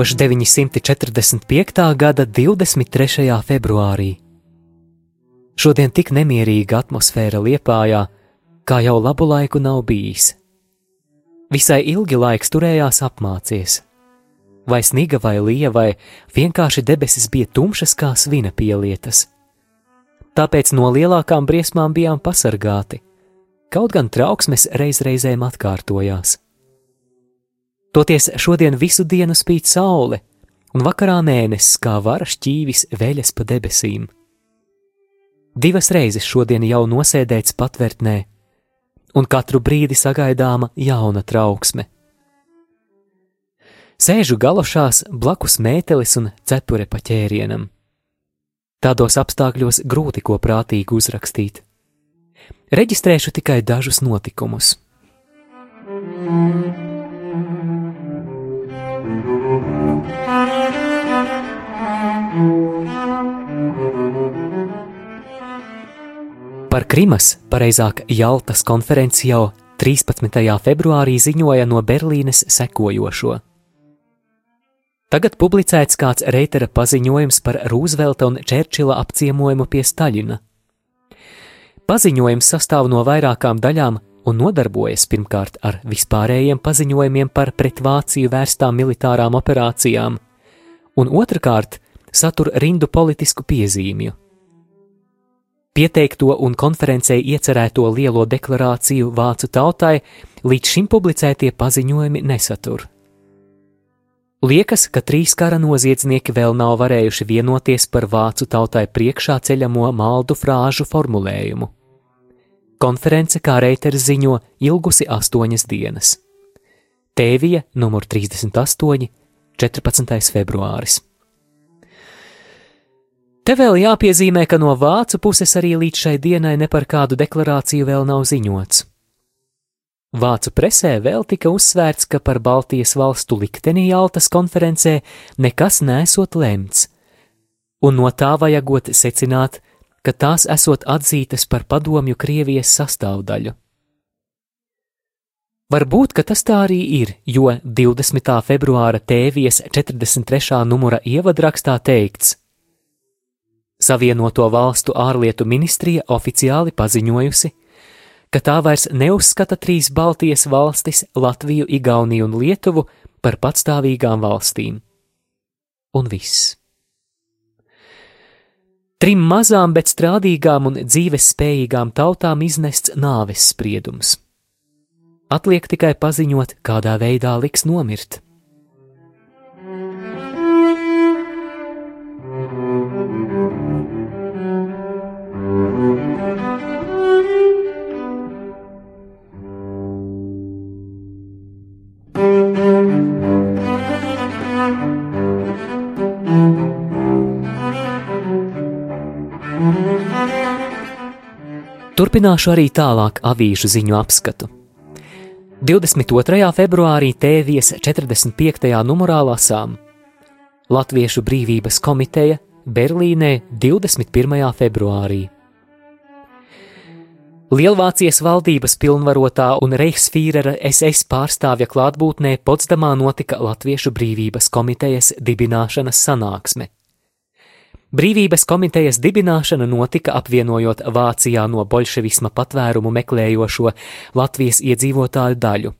1945. gada 23. februārī. Šodien tik nemierīga atmosfēra liepājā, kā jau labu laiku nav bijis. Visai ilgi laiks turējās apmācies. Vai sniga vai lija, vai vienkārši debesis bija tumšas kā svina pielietas. Tāpēc no lielākām briesmām bijām pasargāti, kaut gan trauksmes reizreizēm atkārtojās. Toties šodien visu dienu spīd saule, un vakarā mēnesis kā vara šķīvis veļas pa debesīm. Divas reizes šodien jau nosēdēts patvērtnē, un katru brīdi sagaidāma jauna trauksme. Sēžu galošās blakus mētelis un cepure pa ķērienam. Tādos apstākļos grūti ko prātīgi uzrakstīt. Reģistrēšu tikai dažus notikumus. Mm. Par Krimas, pareizāk Jaltas konferenci jau 13. februārī ziņoja no Berlīnes sekojošo. Tagad publicēts kāds Reitera paziņojums par Rūzvelta un Čērčila apciemojumu pie Staļina. Paziņojums sastāv no vairākām daļām un nodarbojas pirmkārt ar vispārējiem paziņojumiem par pret Vāciju vērstām militārām operācijām, un otrkārt satur rindu politisku piezīmju. Pieteikto un konferencē iecerēto lielo deklarāciju vācu tautai līdz šim publicētie paziņojumi nesatur. Liekas, ka trīs kara noziedznieki vēl nav varējuši vienoties par vācu tautai priekšā ceļamo maldu frāžu formulējumu. Konference, kā Reiters ziņo, ilgusi astoņas dienas. Tēvija numur 38, 14. februāris. Te vēl jāpiezīmē, ka no vācu puses arī līdz šai dienai ne par kādu deklarāciju vēl nav ziņots. Vācu presē vēl tika uzsvērts, ka par Baltijas valstu likteni Jaltas konferencē nekas nesot lemts, un no tā vajagot secināt, ka tās esot atzītas par padomju Krievijas sastāvdaļu. Varbūt, ka tas tā arī ir, jo 20. februāra tēvijas 43. numura ievadrakstā teikts: Savienoto valstu ārlietu ministrija oficiāli paziņojusi, ka tā vairs neuzskata trīs Baltijas valstis - Latviju, Igauniju un Lietuvu par patstāvīgām valstīm. Un viss. Trim mazām, bet strādīgām un dzīves spējīgām tautām iznests nāves spriedums. Atliek tikai paziņot, kādā veidā liks nomirt. Turpināšu arī tālāk avīžu ziņu apskatu. 22. februārī Tēvijas 45. numurā lasām Latviešu brīvības komiteja Berlīnē 21. februārī. Lielvācijas valdības pilnvarotā un Reichsfīrera SS pārstāvja klātbūtnē Potsdamā notika Latviešu brīvības komitejas dibināšanas sanāksme. Brīvības komitejas dibināšana notika apvienojot Vācijā no bolševisma patvērumu meklējošo Latvijas iedzīvotāju daļu.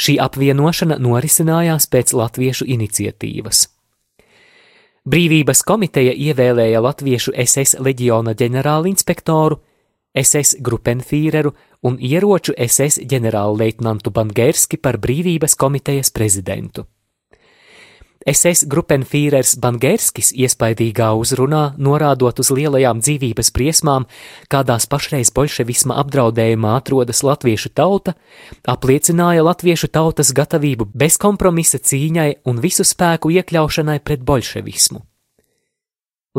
Šī apvienošana norisinājās pēc latviešu iniciatīvas. Brīvības komiteja ievēlēja latviešu SS leģiona ģenerālinspektoru, SS grupenfīreru un ieroču SS ģenerālleitnantu Bangerski par brīvības komitejas prezidentu. SS grupenfīrers Bangerskis iespaidīgā uzrunā, norādot uz lielajām dzīvības briesmām, kādās pašreiz bolševisma apdraudējumā atrodas latviešu tauta, apliecināja latviešu tautas gatavību bezkompromisa cīņai un visu spēku iekļaušanai pret bolševismu.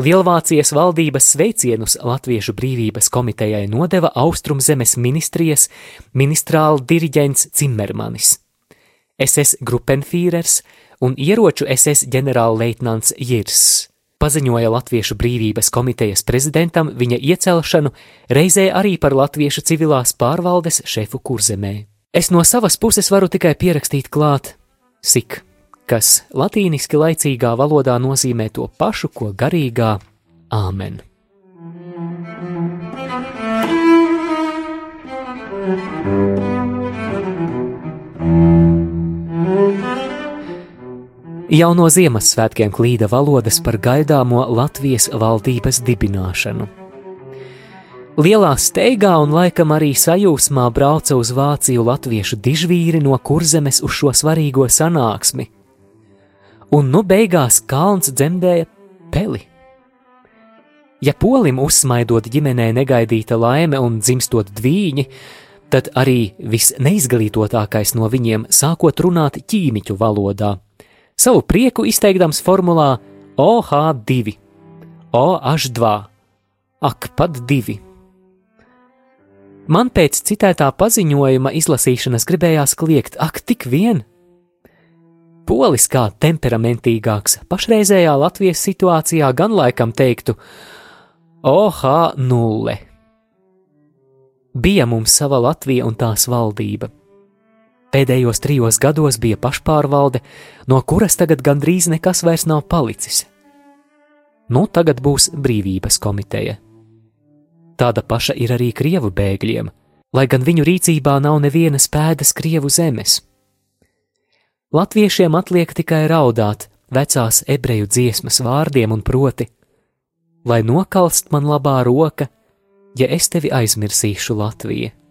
Lielvācijas valdības sveicienus Latviešu brīvības komitejai nodeva Austrumzemes ministrijas ministrāla diriģents Cimermanis. SS grupenfīrers un ieroču SS ģenerālleitnants Jirs paziņoja Latviešu brīvības komitejas prezidentam viņa iecelšanu reizē arī par latviešu civilās pārvaldes šefu kurzemē. Es no savas puses varu tikai pierakstīt klāt sik, kas latīniski laicīgā valodā nozīmē to pašu, ko garīgā āmen. Jau no Ziemassvētkiem klīda valodas par gaidāmo Latvijas valdības dibināšanu. Lielā steigā un laikam arī sajūsmā brauca uz Vāciju latviešu dižvīri no kurzemes uz šo svarīgo sanāksmi. Un nu beigās kalns dzemdēja peli. Ja polim uzsmaidot ģimenē negaidīta laime un dzimstot dvīņi, tad arī visneizglītotākais no viņiem sākot runāt ķīmiķu valodā – savu prieku izteikdams formulā OH2, OH2, ak, pat divi. Man pēc citētā paziņojuma izlasīšanas gribējās kliegt, ak, tik vien! Polis kā temperamentīgāks pašreizējā Latvijas situācijā gan laikam teiktu OH0. Bija mums sava Latvija un tās valdība Pēdējos trijos gados bija pašpārvalde, no kuras tagad gandrīz nekas vairs nav palicis. Nu, tagad būs brīvības komiteja. Tāda paša ir arī krievu bēgļiem, lai gan viņu rīcībā nav nevienas pēdas krievu zemes. Latviešiem atliek tikai raudāt vecās ebreju dziesmas vārdiem un proti: Lai nokalst man labā roka, ja es tevi aizmirsīšu Latviju.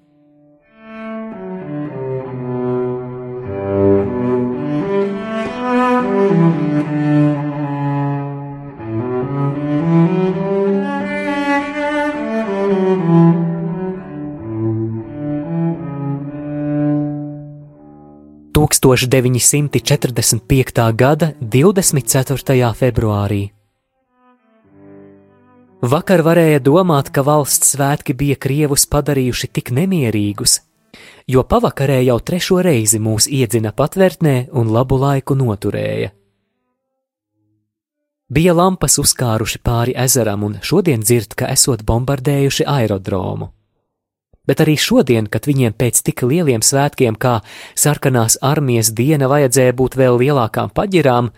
1945. gada 24. februārī. Vakar varēja domāt, ka valsts svētki bija krievus padarījuši tik nemierīgus, jo pavakarē jau trešo reizi mūs iedzina patvērtnē un labu laiku noturēja. Bija lampas uzkāruši pāri ezeram, un šodien dzird, ka esot bombardējuši aerodromu bet arī šodien, kad viņiem pēc tik lieliem svētkiem kā sarkanās armijas diena vajadzēja būt vēl lielākām paģirām,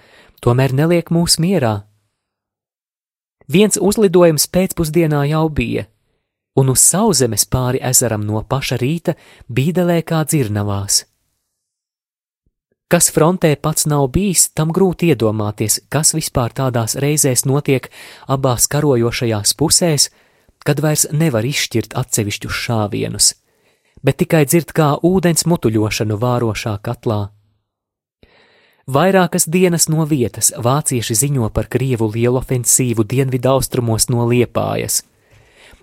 tomēr neliek mūs mierā. Viens uzlidojums pēcpusdienā jau bija, un uz sauszemes pāri ezeram no paša rīta bīdelē kā dzirnavās. Kas frontē pats nav bijis, tam grūti iedomāties, kas vispār tādās reizēs notiek abās karojošajās pusēs, kad vairs nevar izšķirt atsevišķus šāvienus, bet tikai dzird kā ūdens mutuļošanu vārošā katlā. Vairākas dienas no vietas vācieši ziņo par Krievu lielu ofensīvu dienvidaustrumos no Liepājas,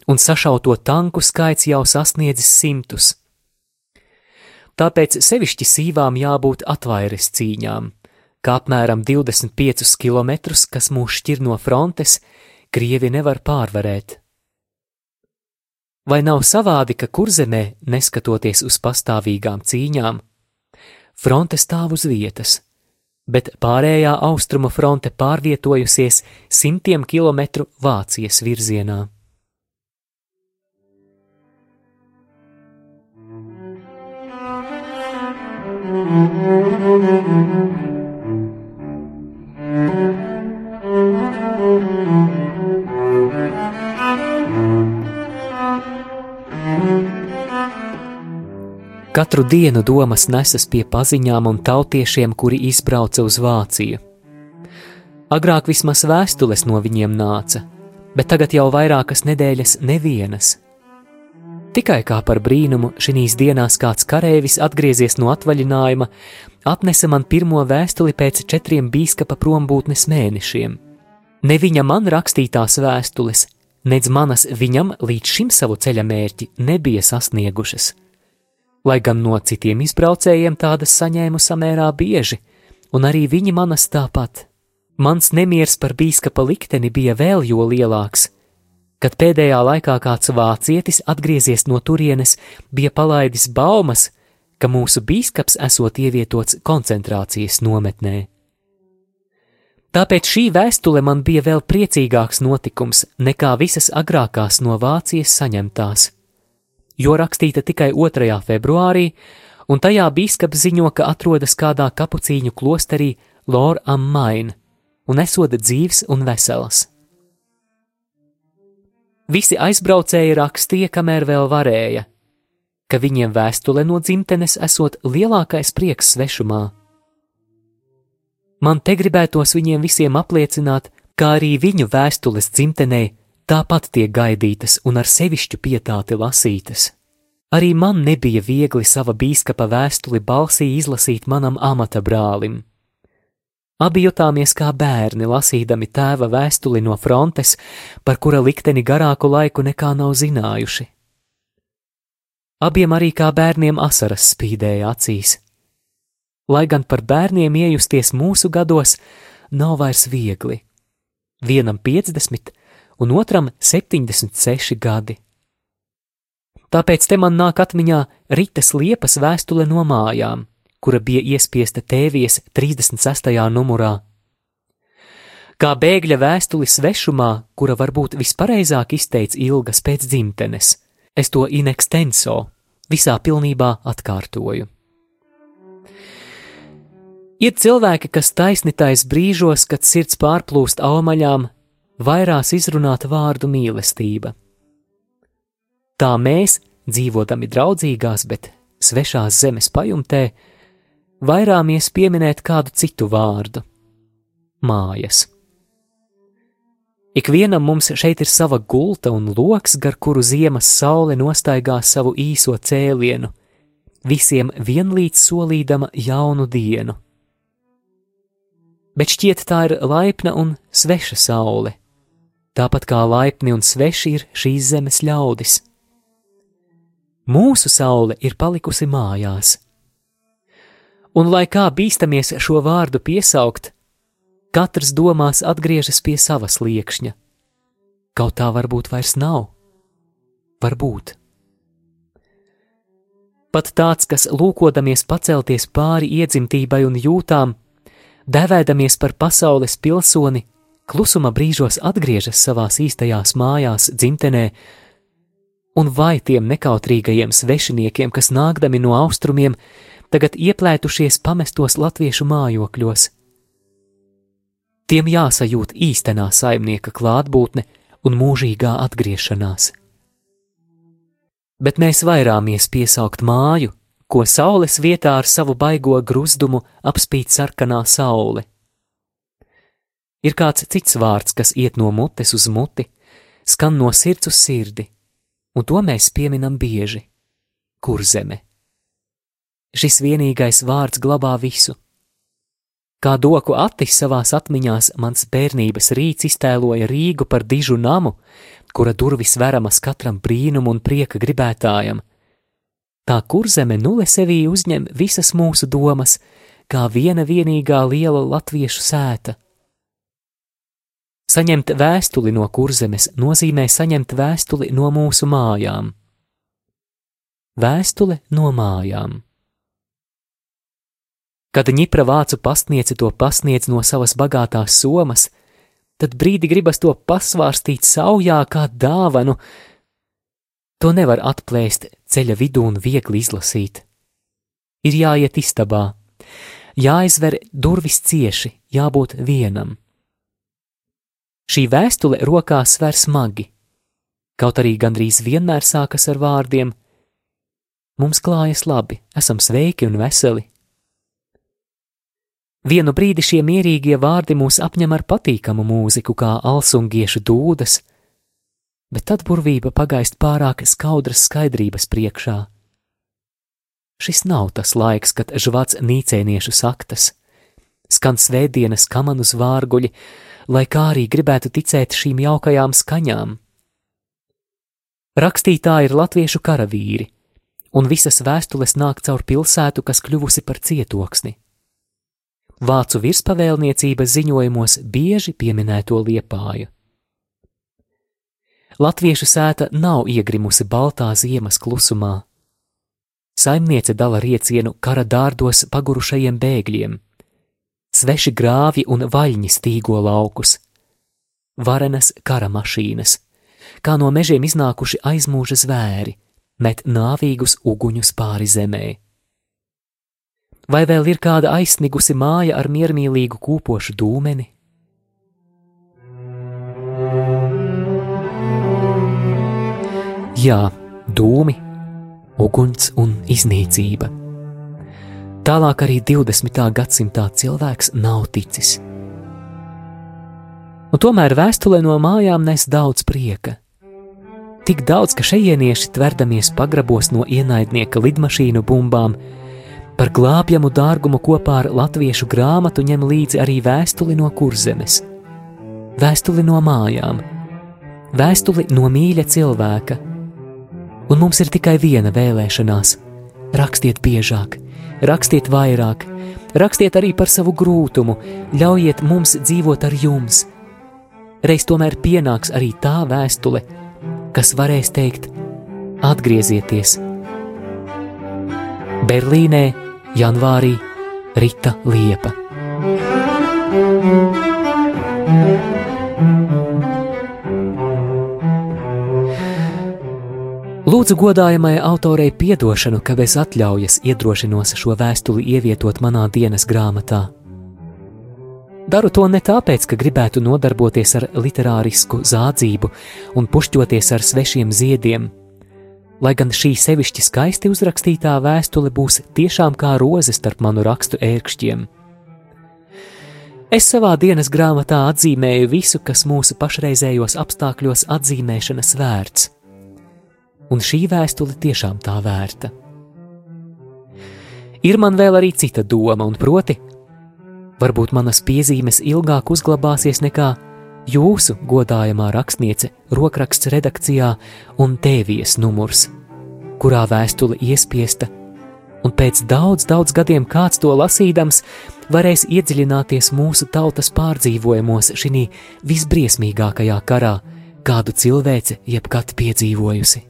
un sašauto tanku skaits jau sasniedzis simtus. Tāpēc sevišķi sīvām jābūt atvaires cīņām, kā apmēram 25 km, kas mūs šķir no frontes, Krievi nevar pārvarēt. Vai nav savādi, ka kurzemē, neskatoties uz pastāvīgām cīņām, fronte stāv uz vietas, bet pārējā austrumu fronte pārvietojusies simtiem kilometru Vācijas virzienā? Katru dienu domas nesas pie paziņām un tautiešiem, kuri izbrauca uz Vāciju. Agrāk vismaz vēstules no viņiem nāca, bet tagad jau vairākas nedēļas nevienas. Tikai kā par brīnumu šīs dienās kāds kareivis atgriezies no atvaļinājuma, atnesa man pirmo vēstuli pēc četriem biskupa prombūtnes mēnešiem. Ne viņa man rakstītās vēstules, nedz manas viņam līdz šim savu ceļa mērķi nebija sasniegušas. Lai gan no citiem izbraucējiem tādas saņēmu samērā bieži, un arī viņi manas tāpat. Mans nemiers par bīskapa likteni bija vēl jo lielāks, kad pēdējā laikā kāds vācietis atgriezies no turienes, bija palaidis baumas, ka mūsu bīskaps esot ievietots koncentrācijas nometnē. Tāpēc šī vēstule man bija vēl priecīgāks notikums nekā visas agrākās no Vācijas saņemtās, jo rakstīta tikai 2. februārī, un tajā bīskaps ziņo, ka atrodas kādā kapucīņu klosterī Lor Ammain un esot dzīves un vesels. Visi aizbraucēji rakstīja, kamēr vēl varēja, ka viņiem vēstule no dzimtenes esot lielākais prieks svešumā. Man te gribētos viņiem visiem apliecināt, ka arī viņu vēstules dzimtenē tāpat tiek gaidītas un ar sevišķu pietāti lasītas. Arī man nebija viegli sava bīskapa vēstuli balsī izlasīt manam amata brālim. Abi jutāmies kā bērni, lasīdami tēva vēstuli no frontes, par kura likteni garāku laiku nekā nav zinājuši. Abiem arī kā bērniem asaras spīdēja acīs. Lai gan par bērniem iejusties mūsu gados nav vairs viegli. Vienam 50 un otram 76 gadi. Tāpēc te man nāk atmiņā Ritas liepas vēstule no mājām kura bija iespiesta tēvijas 36. numurā. Kā bēgļa vēstuli svešumā, kura varbūt vispareizāk izteica ilgas pēc dzimtenes, es to in extenso visā pilnībā atkārtoju. Ir cilvēki, kas taisnitais brīžos, kad sirds pārplūst aumaļām, vairās izrunāt vārdu mīlestība. Tā mēs, dzīvodami draudzīgās, bet svešās zemes pajumtē, vairāmies pieminēt kādu citu vārdu - mājas. Ikvienam mums šeit ir sava gulta un loks, gar kuru ziemas saule nostaigā savu īso cēlienu, visiem vienlīdz solīdama jaunu dienu. Bet šķiet tā ir laipna un sveša saule, tāpat kā laipni un sveši ir šīs zemes ļaudis. Mūsu saule ir palikusi mājās un lai kā bīstamies šo vārdu piesaukt, katrs domās atgriežas pie savas liekšņa. Kaut tā varbūt vairs nav. Varbūt. Pat tāds, kas lūkodamies pacelties pāri iedzimtībai un jūtām, devēdamies par pasaules pilsoni, klusuma brīžos atgriežas savās īstajās mājās, dzimtenē, un vai tiem nekautrīgajiem svešiniekiem, kas nākdami no austrumiem, tagad ieplētušies pamestos latviešu mājokļos. Tiem jāsajūt īstenā saimnieka klātbūtne un mūžīgā atgriešanās. Bet mēs vairāmies piesaukt māju, ko saules vietā ar savu baigo gruzdumu apspīd sarkanā saule. Ir kāds cits vārds, kas iet no mutes uz muti, skan no sirds uz sirdi, un to mēs pieminam bieži - kurzeme. Šis vienīgais vārds glabā visu. Kā doku attis savās atmiņās, mans bērnības rīts iztēloja Rīgu par dižu namu, kura durvis veramas katram brīnumu un prieka gribētājam. Tā kurzeme nulle sevī uzņem visas mūsu domas, kā viena vienīgā liela latviešu sēta. Saņemt vēstuli no kurzemes nozīmē saņemt vēstuli no mūsu mājām. Vēstule no mājām. Kad ņipra vācu pastniece to pasniedz no savas bagātās somas, tad brīdi gribas to pasvārstīt saujā kā dāvanu. To nevar atplēst ceļa vidū un viegli izlasīt. Ir jāiet istabā, jāizver durvis cieši, jābūt vienam. Šī vēstule rokās sver smagi, kaut arī gandrīz vienmēr sākas ar vārdiem: Mums klājas labi, esam sveiki un veseli, Vienu brīdi šie mierīgie vārdi mūs apņem ar patīkamu mūziku, kā alsungiešu dūdas, bet tad burvība pagaist pārāk skaudras skaidrības priekšā. Šis nav tas laiks, kad žvats nīcēniešu saktas, skan svētdienas kamanu zvārguļi, lai kā arī gribētu ticēt šīm jaukajām skaņām. Rakstītāji ir latviešu karavīri, un visas vēstules nāk caur pilsētu, kas kļuvusi par cietoksni. Vācu virspavēlniecības ziņojumos bieži pieminēto liepāju. Latviešu sēta nav iegrimusi baltā ziemas klusumā. Saimniece dala riecienu kara dārdos pagurušajiem bēgļiem. Sveši grāvji un vaļņi stīgo laukus. Varenas kara mašīnas, kā no mežiem iznākuši aizmūža zvēri, met nāvīgus uguņus pāri zemē. Vai vēl ir kāda aizsnigusi māja ar miermīlīgu kūpošu dūmeni? Jā, dūmi, uguns un iznīcība. Tālāk arī 20. gadsimtā cilvēks nav ticis. Un tomēr vēstule no mājām nes daudz prieka. Tik daudz, ka šejienieši tverdamies pagrabos no ienaidnieka lidmašīnu bumbām, par glābjamu dārgumu kopā ar latviešu grāmatu ņem līdzi arī vēstuli no kurzemes, vēstuli no mājām, vēstuli no mīļa cilvēka un mums ir tikai viena vēlēšanās - rakstiet biežāk, rakstiet vairāk, rakstiet arī par savu grūtumu, ļaujiet mums dzīvot ar jums. Reiz tomēr pienāks arī tā vēstule, kas varēs teikt: atgriezieties! Berlīnē, janvārī, Rita Liepa. Lūdzu, godājamai autorei piedošanu, ka bez atļaujas iedrošinos šo vēstuli ievietot manā dienas grāmatā. Daru to ne tāpēc, ka gribētu nodarboties ar literārisku zādzību un pušķoties ar svešiem ziediem, lai gan šī sevišķi skaisti uzrakstītā vēstule būs tiešām kā roze starp manu rakstu ērkšķiem. Es savā dienas grāmatā atzīmēju visu, kas mūsu pašreizējos apstākļos atzīmēšanas vērts un šī vēstule tiešām tā vērta. Ir man vēl arī cita doma, un proti, varbūt manas piezīmes ilgāk uzglabāsies nekā jūsu godājamā rakstniece rokraksts redakcijā un tēvijas numurs, kurā vēstule iespiesta, un pēc daudz, daudz gadiem kāds to lasīdams varēs iedziļināties mūsu tautas pārdzīvojumos šī visbriesmīgākajā karā, kādu cilvēce jebkad piedzīvojusi.